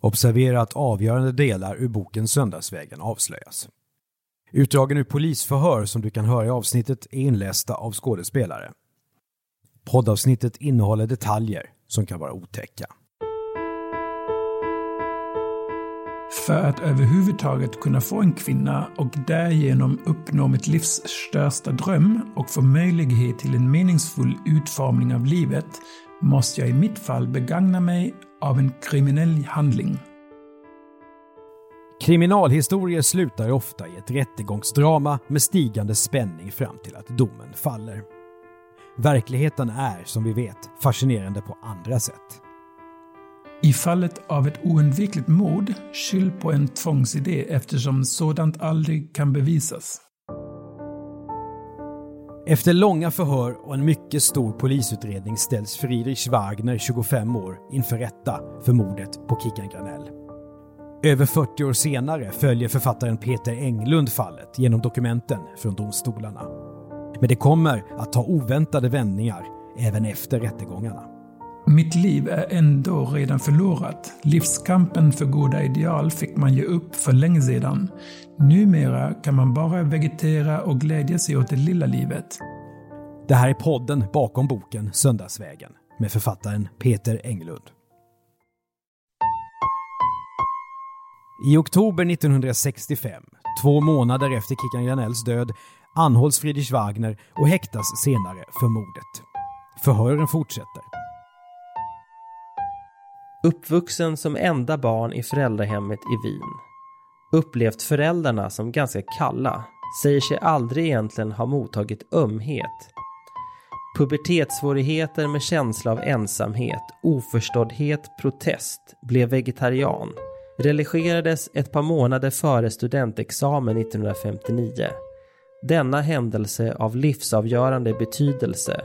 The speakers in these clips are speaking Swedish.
Observera att avgörande delar ur boken Söndagsvägen avslöjas. Utdragen ur polisförhör som du kan höra i avsnittet är inlästa av skådespelare. Poddavsnittet innehåller detaljer som kan vara otäcka. För att överhuvudtaget kunna få en kvinna och därigenom uppnå mitt livs största dröm och få möjlighet till en meningsfull utformning av livet måste jag i mitt fall begagna mig av en kriminell handling. Kriminalhistorier slutar ofta i ett rättegångsdrama med stigande spänning fram till att domen faller. Verkligheten är, som vi vet, fascinerande på andra sätt. I fallet av ett oundvikligt mord, skyll på en tvångsidé eftersom sådant aldrig kan bevisas. Efter långa förhör och en mycket stor polisutredning ställs Friedrich Wagner, 25 år, inför rätta för mordet på Kickan Granell. Över 40 år senare följer författaren Peter Englund fallet genom dokumenten från domstolarna. Men det kommer att ta oväntade vändningar även efter rättegångarna. Mitt liv är ändå redan förlorat. Livskampen för goda ideal fick man ge upp för länge sedan. Numera kan man bara vegetera och glädja sig åt det lilla livet. Det här är podden bakom boken Söndagsvägen med författaren Peter Englund. I oktober 1965, två månader efter Kickan Granells död, anhålls Friedrich Wagner och häktas senare för mordet. Förhören fortsätter. Uppvuxen som enda barn i föräldrahemmet i Wien. Upplevt föräldrarna som ganska kalla. Säger sig aldrig egentligen ha mottagit ömhet. Pubertetssvårigheter med känsla av ensamhet, oförståddhet, protest. Blev vegetarian. Religerades ett par månader före studentexamen 1959. Denna händelse av livsavgörande betydelse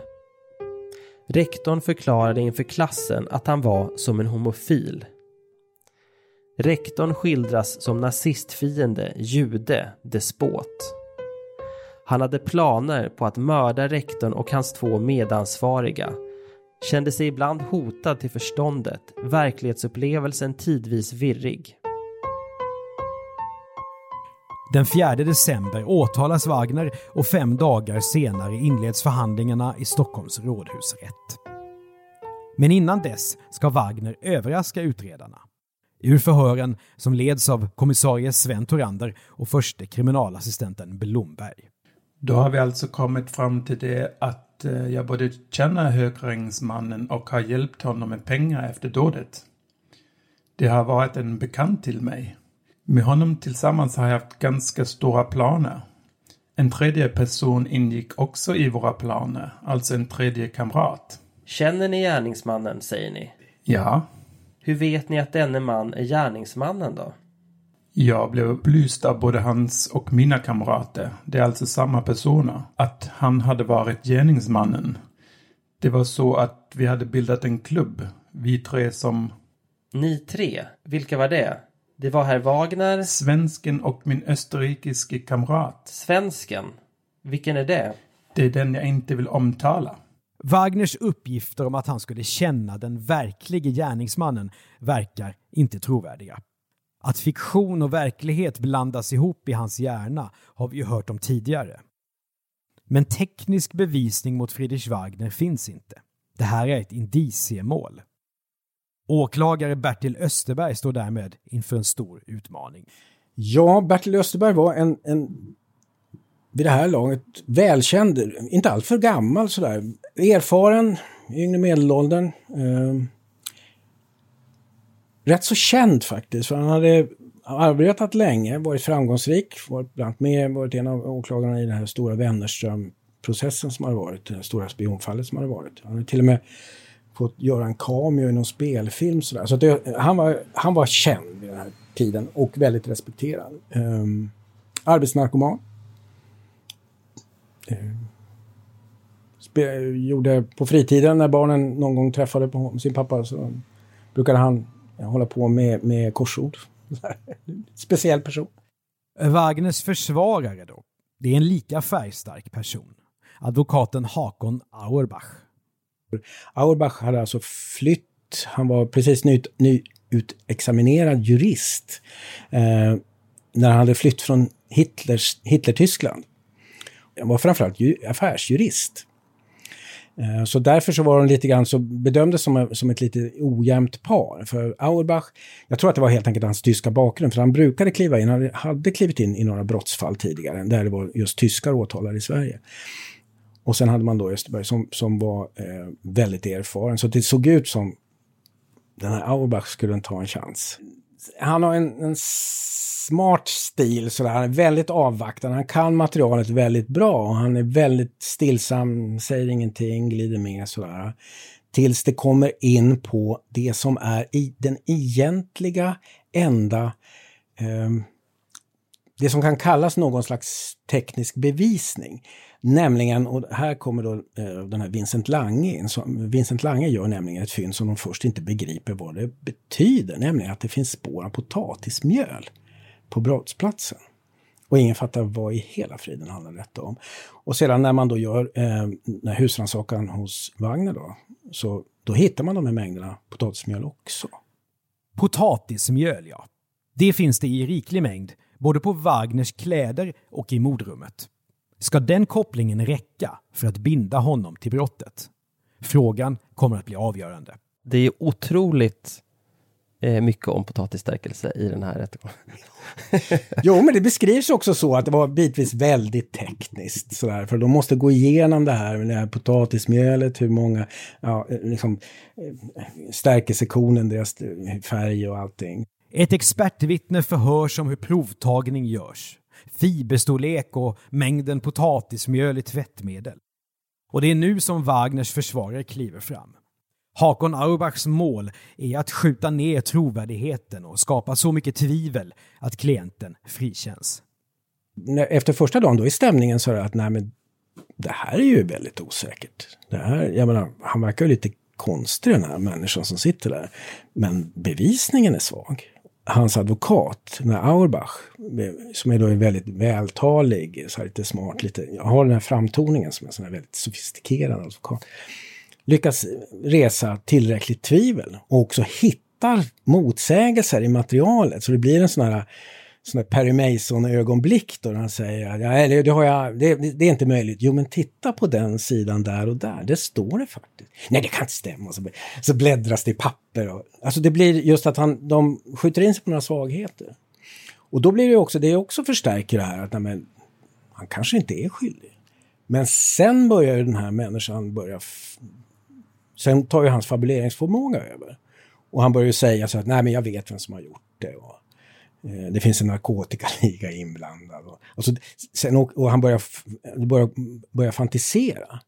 Rektorn förklarade inför klassen att han var som en homofil. Rektorn skildras som nazistfiende, jude, despot. Han hade planer på att mörda rektorn och hans två medansvariga. Kände sig ibland hotad till förståndet, verklighetsupplevelsen tidvis virrig. Den 4 december åtalas Wagner och fem dagar senare inleds förhandlingarna i Stockholms rådhusrätt. Men innan dess ska Wagner överraska utredarna. Ur förhören som leds av kommissarie Sven Torander och förste kriminalassistenten Blomberg. Då har vi alltså kommit fram till det att eh, jag både känner högrängsmannen och har hjälpt honom med pengar efter dådet. Det har varit en bekant till mig. Med honom tillsammans har jag haft ganska stora planer. En tredje person ingick också i våra planer, alltså en tredje kamrat. Känner ni gärningsmannen, säger ni? Ja. Hur vet ni att denne man är gärningsmannen då? Jag blev upplyst av både hans och mina kamrater, det är alltså samma personer, att han hade varit gärningsmannen. Det var så att vi hade bildat en klubb, vi tre som... Ni tre? Vilka var det? Det var herr Wagner. Svensken och min österrikiske kamrat. Svensken? Vilken är det? Det är den jag inte vill omtala. Wagners uppgifter om att han skulle känna den verklige gärningsmannen verkar inte trovärdiga. Att fiktion och verklighet blandas ihop i hans hjärna har vi ju hört om tidigare. Men teknisk bevisning mot Friedrich Wagner finns inte. Det här är ett indiciemål. Åklagare Bertil Österberg står därmed inför en stor utmaning. Ja, Bertil Österberg var en, en vid det här laget välkänd, inte alltför gammal sådär, erfaren, yngre medelåldern. Eh, rätt så känd faktiskt, för han hade arbetat länge, varit framgångsrik, varit bland med, varit en av åklagarna i den här stora Wennerström-processen som har varit, det stora spionfallet som har varit. Han har till och med fått göra en cameo i någon spelfilm. Sådär. Så det, han, var, han var känd vid den här tiden och väldigt respekterad. Um, arbetsnarkoman. Um, gjorde på fritiden när barnen någon gång träffade på sin pappa så brukade han eh, hålla på med, med korsord. Speciell person. Wagners försvarare då? Det är en lika färgstark person. Advokaten Hakon Auerbach. Auerbach hade alltså flytt, han var precis ny, ny nyutexaminerad jurist eh, när han hade flytt från Hitlers, Hitler-Tyskland. Han var framförallt ju, affärsjurist. Eh, så därför så var de lite grann så bedömdes som, som ett lite ojämnt par. För Auerbach, jag tror att det var helt enkelt hans tyska bakgrund, för han brukade kliva in, han hade klivit in i några brottsfall tidigare, där det var just tyskar åtalade i Sverige. Och sen hade man då Österberg som, som var eh, väldigt erfaren, så det såg ut som den här Auerbach skulle ta en chans. Han har en, en smart stil sådär. Han är väldigt avvaktande. Han kan materialet väldigt bra. och Han är väldigt stillsam, säger ingenting, glider med sådär. Tills det kommer in på det som är i den egentliga enda eh, det som kan kallas någon slags teknisk bevisning. Nämligen, och här kommer då eh, den här Vincent Lange in. Så, Vincent Lange gör nämligen ett fynd som de först inte begriper vad det betyder, nämligen att det finns spår av potatismjöl på brottsplatsen. Och ingen fattar vad i hela friden handlar detta om. Och sedan när man då gör eh, husrannsakan hos Wagner då, så då hittar man de här mängderna potatismjöl också. Potatismjöl, ja. Det finns det i riklig mängd, både på Wagners kläder och i mordrummet. Ska den kopplingen räcka för att binda honom till brottet? Frågan kommer att bli avgörande. Det är otroligt eh, mycket om potatisstärkelse i den här rättegången. jo, men det beskrivs också så att det var bitvis väldigt tekniskt sådär, för de måste gå igenom det här med det här potatismjölet, hur många, ja, liksom eh, stärkelsekornen, deras färg och allting. Ett expertvittne förhörs om hur provtagning görs, fiberstorlek och mängden potatismjöl i tvättmedel. Och det är nu som Wagners försvarare kliver fram. Hakon Auerbachs mål är att skjuta ner trovärdigheten och skapa så mycket tvivel att klienten frikänns. Efter första dagen då är stämningen så att nej men det här är ju väldigt osäkert. Det här, jag menar, han verkar ju lite konstig den här människan som sitter där. Men bevisningen är svag. Hans advokat, den här Auerbach, som är då en väldigt vältalig, så här lite smart, lite, har den här framtoningen som en sån här väldigt sofistikerad advokat lyckas resa tillräckligt tvivel och också hittar motsägelser i materialet. Så det blir en sån här, sån här Perry Mason-ögonblick då han säger ja, det, det, har jag, det, det, är inte möjligt. Jo, men titta på den sidan där och där. Det står det faktiskt. Nej, det kan inte stämma. Så, så bläddras det i papper. Och, alltså det blir just att han, de skjuter in sig på några svagheter. Och då blir det också, det också förstärker det här att nej, men, han kanske inte är skyldig. Men sen börjar den här människan börja Sen tar ju hans fabuleringsförmåga över. Och han börjar ju säga så att nej men jag vet vem som har gjort det. Och, Eh, det finns en narkotikaliga inblandad. Och, och, så, sen, och, och han börjar, börjar, börjar fantisera.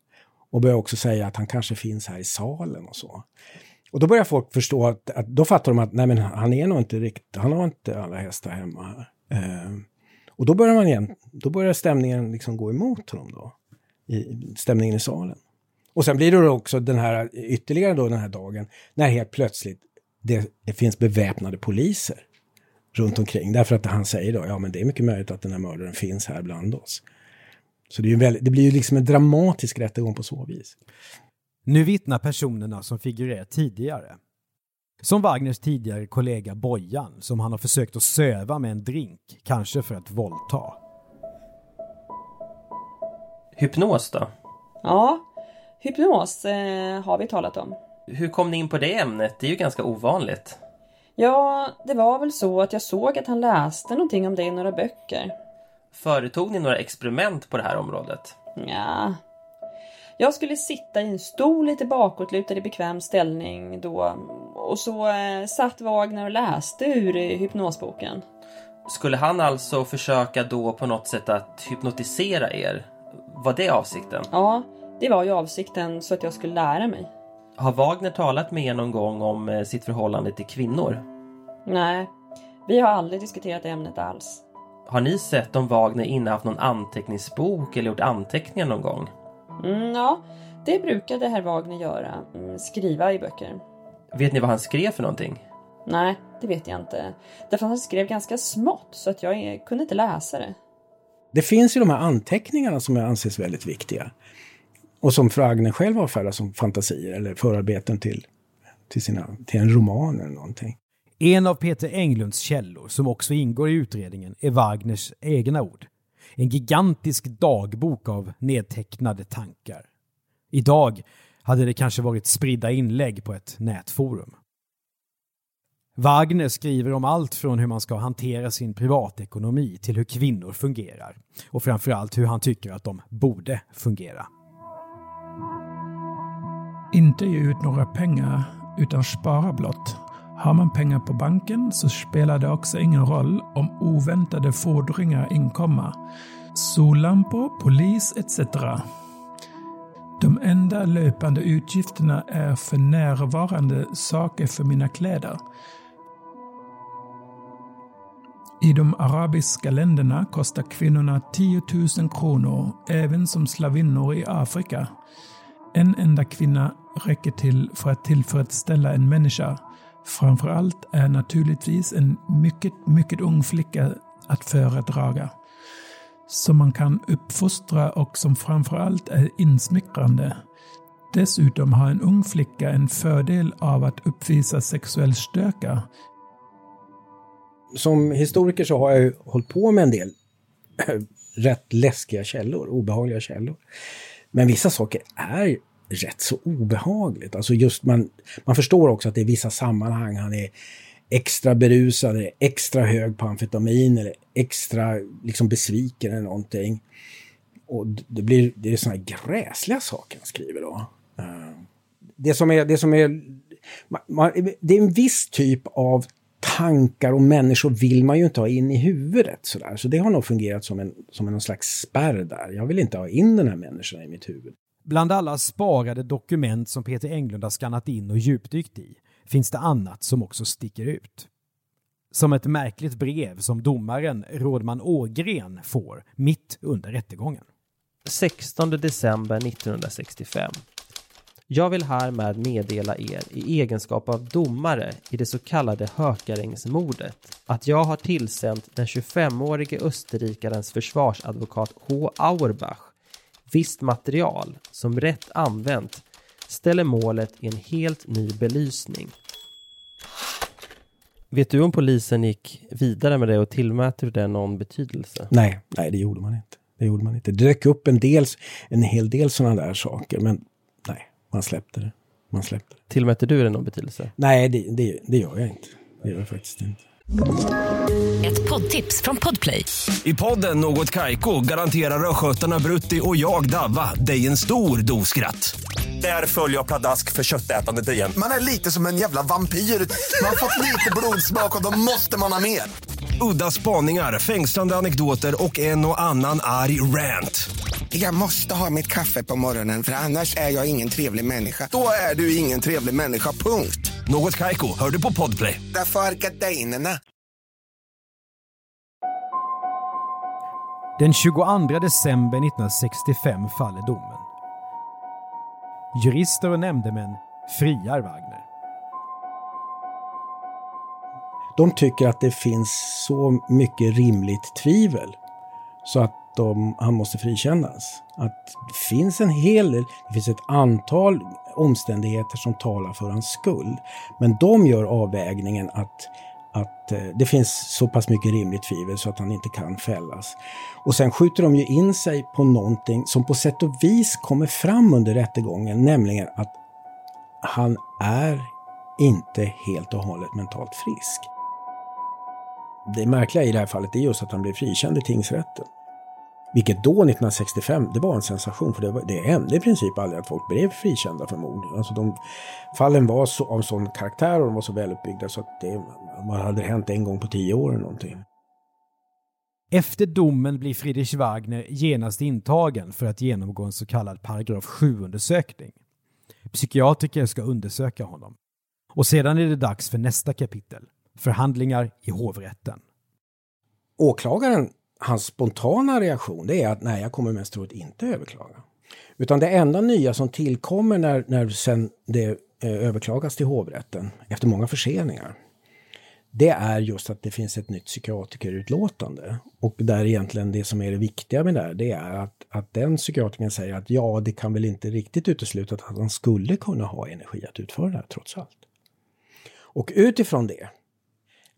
Och börjar också säga att han kanske finns här i salen och så. Och då börjar folk förstå att, att då fattar de att nej men han är nog inte riktigt, han har inte alla hästar hemma. Eh, och då börjar man igen, då börjar stämningen liksom gå emot honom då. I, stämningen i salen. Och sen blir det också den här ytterligare då den här dagen när helt plötsligt det, det finns beväpnade poliser runt omkring. Därför att han säger då, ja men det är mycket möjligt att den här mördaren finns här bland oss. Så det, är ju väldigt, det blir ju liksom en dramatisk rättegång på så vis. Nu vittnar personerna som figurerat tidigare. Som Wagners tidigare kollega Bojan, som han har försökt att söva med en drink, kanske för att våldta. Hypnos då? Ja, Hypnos eh, har vi talat om. Hur kom ni in på det ämnet? Det är ju ganska ovanligt. Ja, det var väl så att jag såg att han läste någonting om det i några böcker. Företog ni några experiment på det här området? Ja. Jag skulle sitta i en stol lite bakåtlutad i bekväm ställning då och så eh, satt Wagner och läste ur eh, hypnosboken. Skulle han alltså försöka då på något sätt att hypnotisera er? Var det avsikten? Ja, det var ju avsikten så att jag skulle lära mig. Har Wagner talat med er någon gång om eh, sitt förhållande till kvinnor? Nej, vi har aldrig diskuterat ämnet alls. Har ni sett om Wagner innehaft någon anteckningsbok eller gjort anteckningar någon gång? Mm, ja, det brukade herr Wagner göra. Mm, skriva i böcker. Vet ni vad han skrev för någonting? Nej, det vet jag inte. Därför att han skrev ganska smått så att jag kunde inte läsa det. Det finns ju de här anteckningarna som anses väldigt viktiga. Och som Fragner själv avfärdar som fantasier eller förarbeten till, till, sina, till en roman eller någonting. En av Peter Englunds källor, som också ingår i utredningen, är Wagners egna ord. En gigantisk dagbok av nedtecknade tankar. Idag hade det kanske varit spridda inlägg på ett nätforum. Wagner skriver om allt från hur man ska hantera sin privatekonomi till hur kvinnor fungerar. Och framförallt hur han tycker att de borde fungera. Inte ge ut några pengar, utan spara blott. Har man pengar på banken så spelar det också ingen roll om oväntade fordringar inkommer. Sollampor, polis etc. De enda löpande utgifterna är för närvarande saker för mina kläder. I de arabiska länderna kostar kvinnorna 10 000 kronor, även som slavinnor i Afrika. En enda kvinna räcker till för att tillfredsställa en människa. Framförallt är naturligtvis en mycket, mycket ung flicka att föredraga. Som man kan uppfostra och som framförallt är insmickrande. Dessutom har en ung flicka en fördel av att uppvisa sexuell styrka. Som historiker så har jag ju hållit på med en del rätt läskiga källor, obehagliga källor. Men vissa saker är rätt så obehagligt. Alltså just man, man förstår också att det är vissa sammanhang han är extra berusad, eller extra hög på amfetamin eller extra liksom besviken eller någonting. Och det blir det är sådana gräsliga saker han skriver då. Eh, det som är, det som är, man, det är en viss typ av tankar och människor vill man ju inte ha in i huvudet sådär. Så det har nog fungerat som en, som en slags spärr där. Jag vill inte ha in den här människan i mitt huvud. Bland alla sparade dokument som Peter Englund har skannat in och djupdykt i finns det annat som också sticker ut. Som ett märkligt brev som domaren Rådman Ågren får mitt under rättegången. 16 december 1965. Jag vill härmed meddela er i egenskap av domare i det så kallade Hökarängsmordet att jag har tillsänt den 25-årige österrikarens försvarsadvokat H. Auerbach visst material som rätt använt ställer målet i en helt ny belysning. Vet du om polisen gick vidare med det och tillmäter det någon betydelse? Nej, nej det gjorde man inte. Det gjorde man inte. Det dök upp en, del, en hel del sådana där saker, men man släppte det. Man släppte det. Tillmäter du det någon betydelse? Nej, det, det, det gör jag inte. Det gör jag faktiskt inte. Ett poddtips från Podplay. I podden Något Kaiko garanterar östgötarna Brutti och jag, Davva, dig en stor dos skratt. Där följer jag pladask för köttätandet igen. Man är lite som en jävla vampyr. Man har fått lite blodsmak och då måste man ha mer. Udda spaningar, fängslande anekdoter och en och annan arg rant. Jag måste ha mitt kaffe på morgonen för annars är jag ingen trevlig människa. Då är du ingen trevlig människa, punkt. Något Kaiko, hör du på Podplay. Därför är gardinerna. Den 22 december 1965 faller domen. Jurister och nämndemän friar Wagner. De tycker att det finns så mycket rimligt tvivel så att de, han måste frikännas. Att det finns en hel del, det finns ett antal omständigheter som talar för hans skull. Men de gör avvägningen att, att eh, det finns så pass mycket rimligt tvivel så att han inte kan fällas. Och sen skjuter de ju in sig på någonting som på sätt och vis kommer fram under rättegången, nämligen att han är inte helt och hållet mentalt frisk. Det märkliga i det här fallet är just att han blir frikänd i tingsrätten. Vilket då, 1965, det var en sensation för det, var, det hände i princip aldrig att folk blev frikända för mord. Alltså de, fallen var så, av sån karaktär och de var så väluppbyggda så att det man hade hänt en gång på tio år eller någonting. Efter domen blir Friedrich Wagner genast intagen för att genomgå en så kallad paragraf 7-undersökning. Psykiatriker ska undersöka honom. Och sedan är det dags för nästa kapitel. Förhandlingar i hovrätten. Åklagaren hans spontana reaktion det är att nej, jag kommer mest troligt inte överklaga. Utan det enda nya som tillkommer när, när sen det eh, överklagas till hovrätten efter många förseningar. Det är just att det finns ett nytt psykiatrikerutlåtande. Och där egentligen det som är det viktiga med det här, det är att, att den psykiatrikern säger att ja, det kan väl inte riktigt uteslutas att han skulle kunna ha energi att utföra det här trots allt. Och utifrån det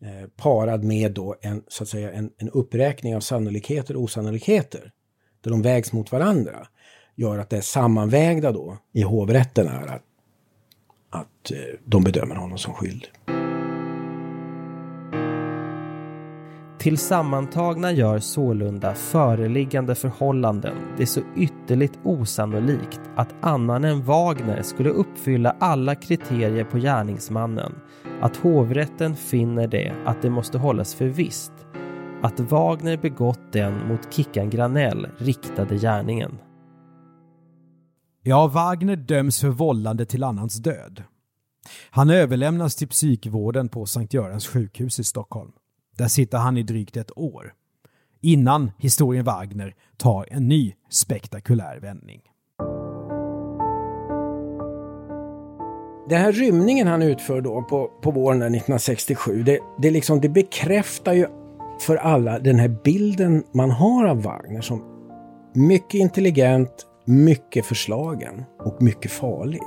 eh, parad med då en, så att säga, en, en uppräkning av sannolikheter och osannolikheter, där de vägs mot varandra, gör att det sammanvägda då i hovrätten är att, att eh, de bedömer honom som skyldig. Tillsammantagna gör sålunda föreliggande förhållanden det så ytterligt osannolikt att annan än Wagner skulle uppfylla alla kriterier på gärningsmannen, att hovrätten finner det att det måste hållas för visst att Wagner begått den mot Kickan Granell riktade gärningen. Ja, Wagner döms för vållande till annans död. Han överlämnas till psykvården på Sankt Görans sjukhus i Stockholm. Där sitter han i drygt ett år. Innan historien Wagner tar en ny spektakulär vändning. Den här rymningen han utför då på, på våren 1967, det, det, liksom, det bekräftar ju för alla den här bilden man har av Wagner som mycket intelligent, mycket förslagen och mycket farlig.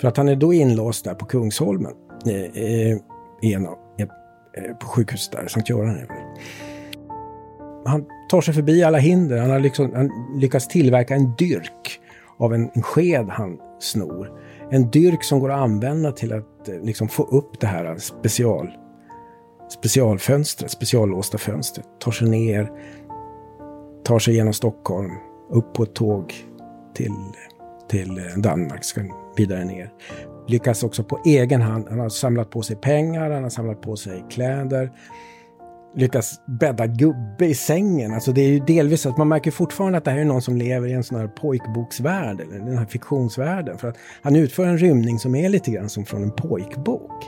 För att han är då inlåst där på Kungsholmen i, i, i en av, Eh, på sjukhuset där, Sankt Göran. Han tar sig förbi alla hinder. Han har liksom, han lyckats tillverka en dyrk av en, en sked han snor. En dyrk som går att använda till att eh, liksom få upp det här special, specialfönstret, speciallåsta fönstret. Tar sig ner, tar sig genom Stockholm, upp på ett tåg till, till Danmark, ska vidare ner lyckas också på egen hand. Han har samlat på sig pengar, han har samlat på sig kläder. Lyckas bädda gubbe i sängen. Alltså det är ju delvis att man märker fortfarande att det här är någon som lever i en sån här pojkboksvärld, eller den här fiktionsvärlden. För att han utför en rymning som är lite grann som från en pojkbok.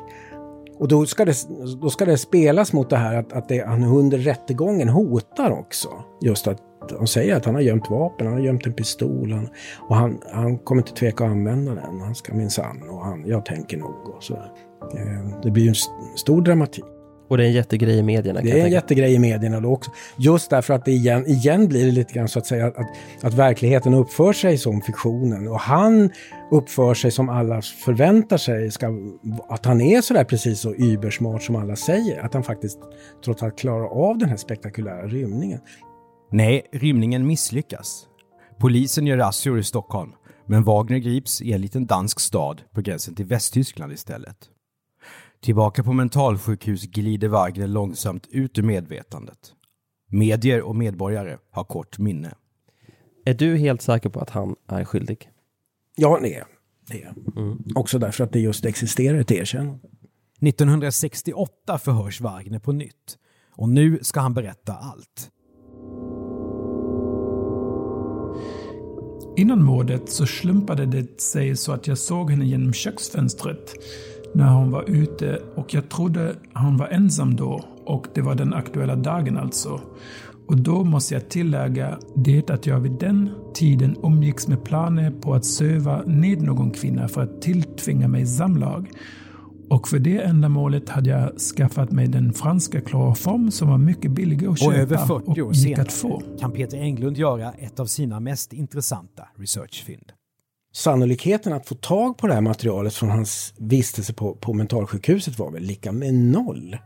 Och då ska det, då ska det spelas mot det här att, att det, han under rättegången hotar också. Just att de säger att han har gömt vapen, han har gömt en pistol. Han, och han, han kommer inte tveka att använda den. Han ska minsann och han, jag tänker nog och så. Eh, det blir ju en st stor dramatik. Och det är en jättegrej i medierna. Det är en jättegrej i medierna då också. Just därför att det igen, igen blir det lite grann så att säga att, att verkligheten uppför sig som fiktionen. Och han uppför sig som alla förväntar sig. Ska, att han är sådär precis så übersmart som alla säger. Att han faktiskt trots allt klarar av den här spektakulära rymningen. Nej, rymningen misslyckas. Polisen gör razzior i Stockholm, men Wagner grips i en liten dansk stad på gränsen till Västtyskland istället. Tillbaka på mentalsjukhus glider Wagner långsamt ut ur medvetandet. Medier och medborgare har kort minne. Är du helt säker på att han är skyldig? Ja, det är. Är. Mm. Också därför att det just existerar ett erkännande. 1968 förhörs Wagner på nytt. Och nu ska han berätta allt. Innan mordet så slumpade det sig så att jag såg henne genom köksfönstret när hon var ute och jag trodde hon var ensam då och det var den aktuella dagen alltså. Och då måste jag tillägga det att jag vid den tiden umgicks med planer på att söva ned någon kvinna för att tilltvinga mig samlag. Och för det ändamålet hade jag skaffat mig den franska kloroform som var mycket billig att köpa och över 40 år senare få. kan Peter Englund göra ett av sina mest intressanta researchfynd. Sannolikheten att få tag på det här materialet från hans vistelse på, på mentalsjukhuset var väl lika med noll.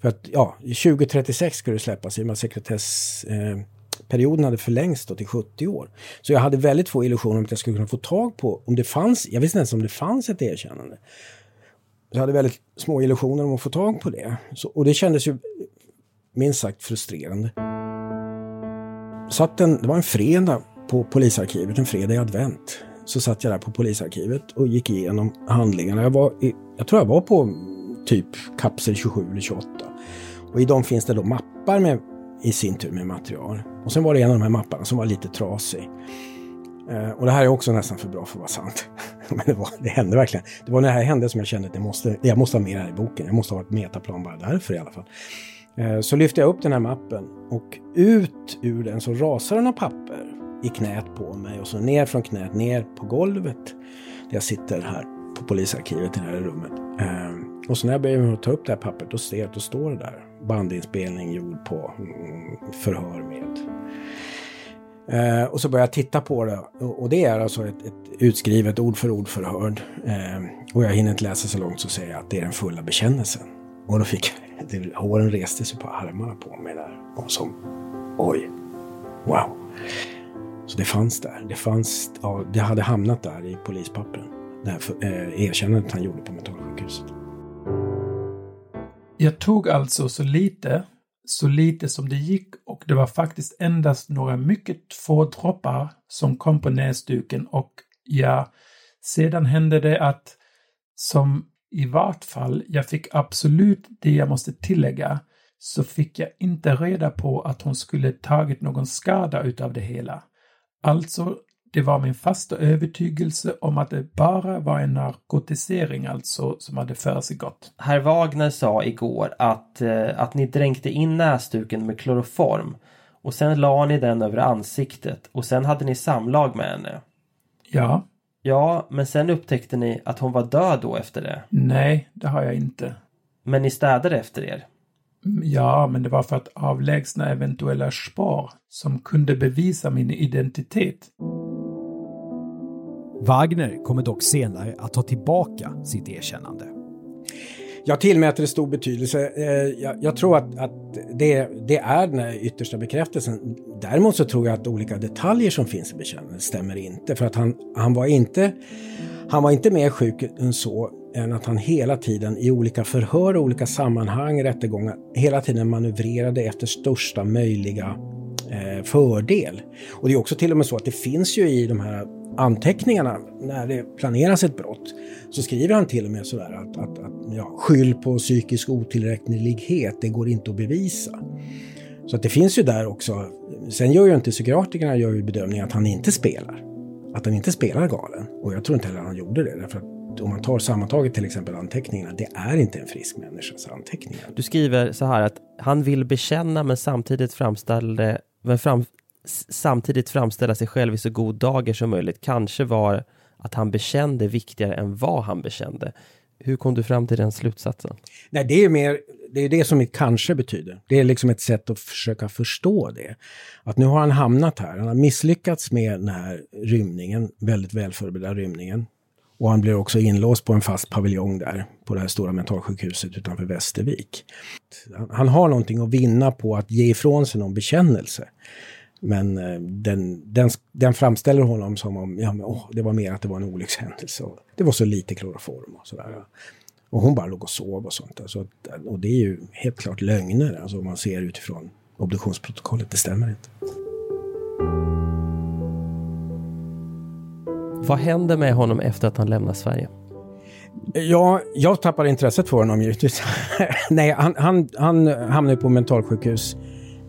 För att ja, 2036 skulle det släppas i och med att sekretessperioden eh, hade förlängts då till 70 år. Så jag hade väldigt få illusioner om att jag skulle kunna få tag på om det fanns, jag visste inte ens om det fanns ett erkännande. Jag hade väldigt små illusioner om att få tag på det. Så, och det kändes ju minst sagt frustrerande. Satt en, det var en fredag på polisarkivet, en fredag i advent. Så satt jag där på polisarkivet och gick igenom handlingarna. Jag, var i, jag tror jag var på typ kapsel 27 eller 28. Och i dem finns det då mappar med, i sin tur med material. Och sen var det en av de här mapparna som var lite trasig. Eh, och det här är också nästan för bra för att vara sant. Men det, var, det hände verkligen. Det var när det här hände som jag kände att det måste, jag måste ha med det här i boken. Jag måste ha ett metaplan bara därför i alla fall. Eh, så lyfte jag upp den här mappen och ut ur den så rasar den av papper i knät på mig och så ner från knät ner på golvet där jag sitter här på polisarkivet i det här rummet. Eh, och så när jag börjar ta upp det här pappret då ser jag att då står det där bandinspelning gjord på mm, förhör med Eh, och så börjar jag titta på det och, och det är alltså ett, ett utskrivet ord för ord förhör. Eh, och jag hinner inte läsa så långt så säger jag att det är den fulla bekännelsen. Och då fick jag det, håren reste sig på armarna på mig där. Och som, oj, wow. Så det fanns där. Det fanns, ja, det hade hamnat där i polispappren. Det här för, eh, erkännandet han gjorde på mentalsjukhuset. Jag tog alltså så lite, så lite som det gick och det var faktiskt endast några mycket få droppar som kom på näsduken och ja, sedan hände det att som i vart fall jag fick absolut det jag måste tillägga så fick jag inte reda på att hon skulle tagit någon skada utav det hela. Alltså, det var min fasta övertygelse om att det bara var en narkotisering alltså som hade försiggått. Herr Wagner sa igår att, eh, att ni dränkte in näsduken med kloroform och sen la ni den över ansiktet och sen hade ni samlag med henne. Ja. Ja, men sen upptäckte ni att hon var död då efter det. Nej, det har jag inte. Men ni städade efter er. Ja, men det var för att avlägsna eventuella spår som kunde bevisa min identitet. Wagner kommer dock senare att ta tillbaka sitt erkännande. Jag tillmäter det stor betydelse. Eh, jag, tror att, att det, det, är den yttersta bekräftelsen. Däremot så tror jag att olika detaljer som finns i bekännelsen stämmer inte. För att han, han, var inte, han var inte mer sjuk än så än att han hela tiden i olika förhör och olika sammanhang, rättegångar, hela tiden manövrerade efter största möjliga eh, fördel. Och det är också till och med så att det finns ju i de här anteckningarna när det planeras ett brott så skriver han till och med sådär att, att, att ja, skyll på psykisk otillräcklighet, det går inte att bevisa. Så att det finns ju där också. Sen gör ju inte psykiatrikerna gör ju bedömningen att han inte spelar. Att han inte spelar galen. Och jag tror inte heller han gjorde det. Därför att om man tar sammantaget till exempel anteckningarna, det är inte en frisk människas anteckningar. Du skriver så här att han vill bekänna men samtidigt framställde, men fram, samtidigt framställa sig själv i så god dager som möjligt. Kanske var att han bekände viktigare än vad han bekände. Hur kom du fram till den slutsatsen? Nej, det är mer, det är det som ett kanske betyder. Det är liksom ett sätt att försöka förstå det. Att nu har han hamnat här, han har misslyckats med den här rymningen, väldigt välförberedda rymningen. Och han blir också inlåst på en fast paviljong där på det här stora mentalsjukhuset utanför Västervik. Han har någonting att vinna på att ge ifrån sig någon bekännelse. Men eh, den, den, den framställer honom som om ja, men, oh, det var mer att det var en olyckshändelse. Det var så lite kloroform och sådär. Och hon bara låg och sov och sånt. Alltså, och det är ju helt klart lögner, alltså om man ser utifrån obduktionsprotokollet. Det stämmer inte. Vad händer med honom efter att han lämnar Sverige? Ja, jag tappar intresset för honom givetvis. Nej, han, han, han hamnar på mentalsjukhus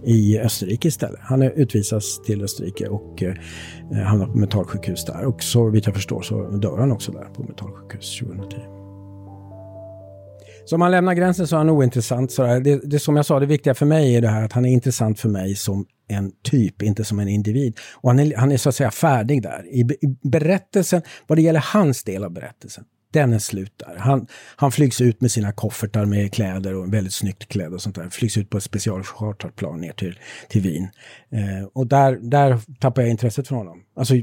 i Österrike istället. Han utvisas till Österrike och eh, hamnar på mentalsjukhus där. Och så vitt jag förstår så dör han också där på mentalsjukhus 2010. Så om han lämnar gränsen så är han ointressant. Så det, det som jag sa, det viktiga för mig är det här att han är intressant för mig som en typ, inte som en individ. Och han är, han är så att säga färdig där. I, I berättelsen, vad det gäller hans del av berättelsen, den är slut där. Han, han flygs ut med sina koffertar med kläder och väldigt snyggt klädd och sånt där. Flygs ut på ett specialchartrat plan ner till, till Wien. Eh, och där, där tappar jag intresset för honom. Alltså,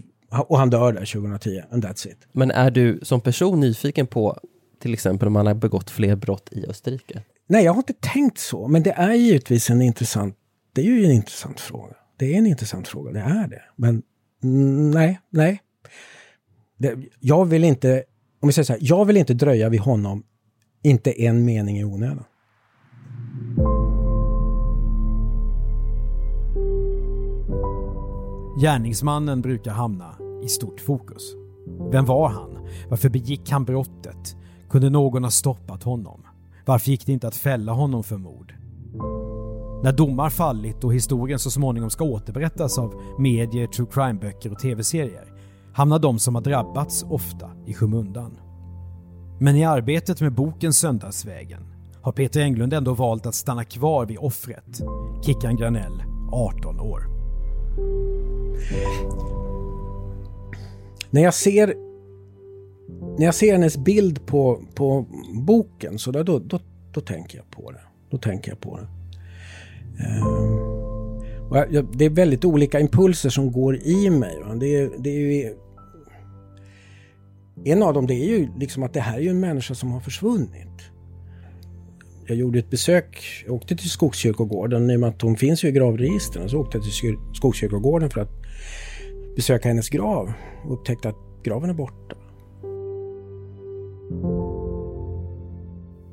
och han dör där 2010, and that's it. Men är du som person nyfiken på till exempel om han har begått fler brott i Österrike? Nej, jag har inte tänkt så, men det är givetvis en intressant, det är ju en intressant fråga. Det är en intressant fråga, det är det. Men nej, nej. Det, jag vill inte om vi säger så här, jag vill inte dröja vid honom, inte en mening i onödan. Gärningsmannen brukar hamna i stort fokus. Vem var han? Varför begick han brottet? Kunde någon ha stoppat honom? Varför gick det inte att fälla honom för mord? När domar fallit och historien så småningom ska återberättas av medier, true crime-böcker och tv-serier hamnar de som har drabbats ofta i skymundan. Men i arbetet med boken Söndagsvägen har Peter Englund ändå valt att stanna kvar vid offret, Kickan Granell, 18 år. När jag ser när jag ser hennes bild på, på boken så där, då, då, då tänker jag på det. Då tänker jag på det. Um, jag, det är väldigt olika impulser som går i mig. Det är, det är ju en av dem det är ju liksom att det här är ju en människa som har försvunnit. jag gjorde ett besök, jag åkte till Skogskyrkogården, i och med att hon finns ju i gravregistren, så åkte jag till Skogskyrkogården för att besöka hennes grav och upptäckte att graven är borta.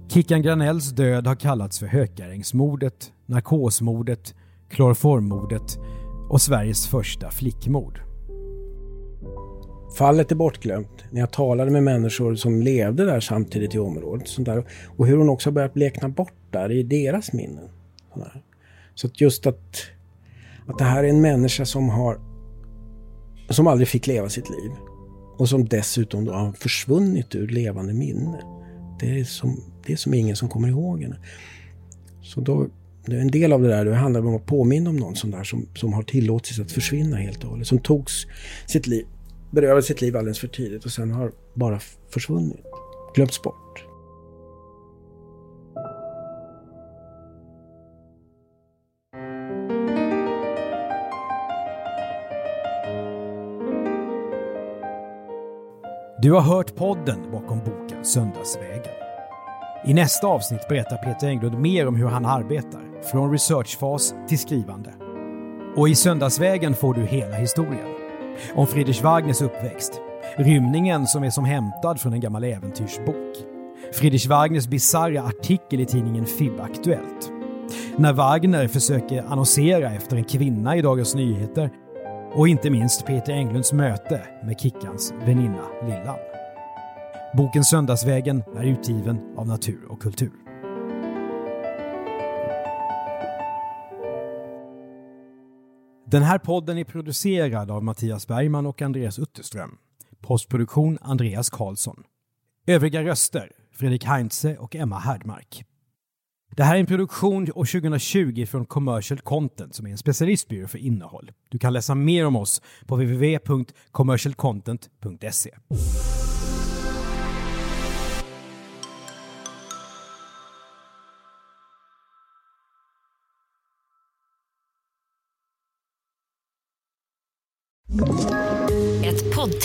Kickan Granells död har kallats för Hökarängsmordet, narkosmordet, kloroformmordet och Sveriges första flickmord. Fallet är bortglömt. När jag talade med människor som levde där samtidigt i området. Sånt där, och hur hon också börjat blekna bort där i deras minnen. Så att just att, att det här är en människa som har som aldrig fick leva sitt liv. Och som dessutom då har försvunnit ur levande minne. Det är som, det är som ingen som kommer ihåg henne. Så då, en del av det där det handlar om att påminna om någon sån där som, som har tillåtits att försvinna helt och hållet. Som togs sitt liv, berövade sitt liv alldeles för tidigt och sen har bara försvunnit. Glömts bort. Du har hört podden bakom boken Söndagsvägen. I nästa avsnitt berättar Peter Englund mer om hur han arbetar, från researchfas till skrivande. Och i Söndagsvägen får du hela historien. Om Friedrich Wagners uppväxt, rymningen som är som hämtad från en gammal äventyrsbok, Friedrich Wagners bisarra artikel i tidningen FIB Aktuellt, när Wagner försöker annonsera efter en kvinna i Dagens Nyheter och inte minst Peter Englunds möte med Kickans väninna Lillan. Boken Söndagsvägen är utgiven av Natur och kultur. Den här podden är producerad av Mattias Bergman och Andreas Utterström. Postproduktion Andreas Karlsson. Övriga röster Fredrik Heinze och Emma Härdmark. Det här är en produktion år 2020 från Commercial Content som är en specialistbyrå för innehåll. Du kan läsa mer om oss på www.commercialcontent.se.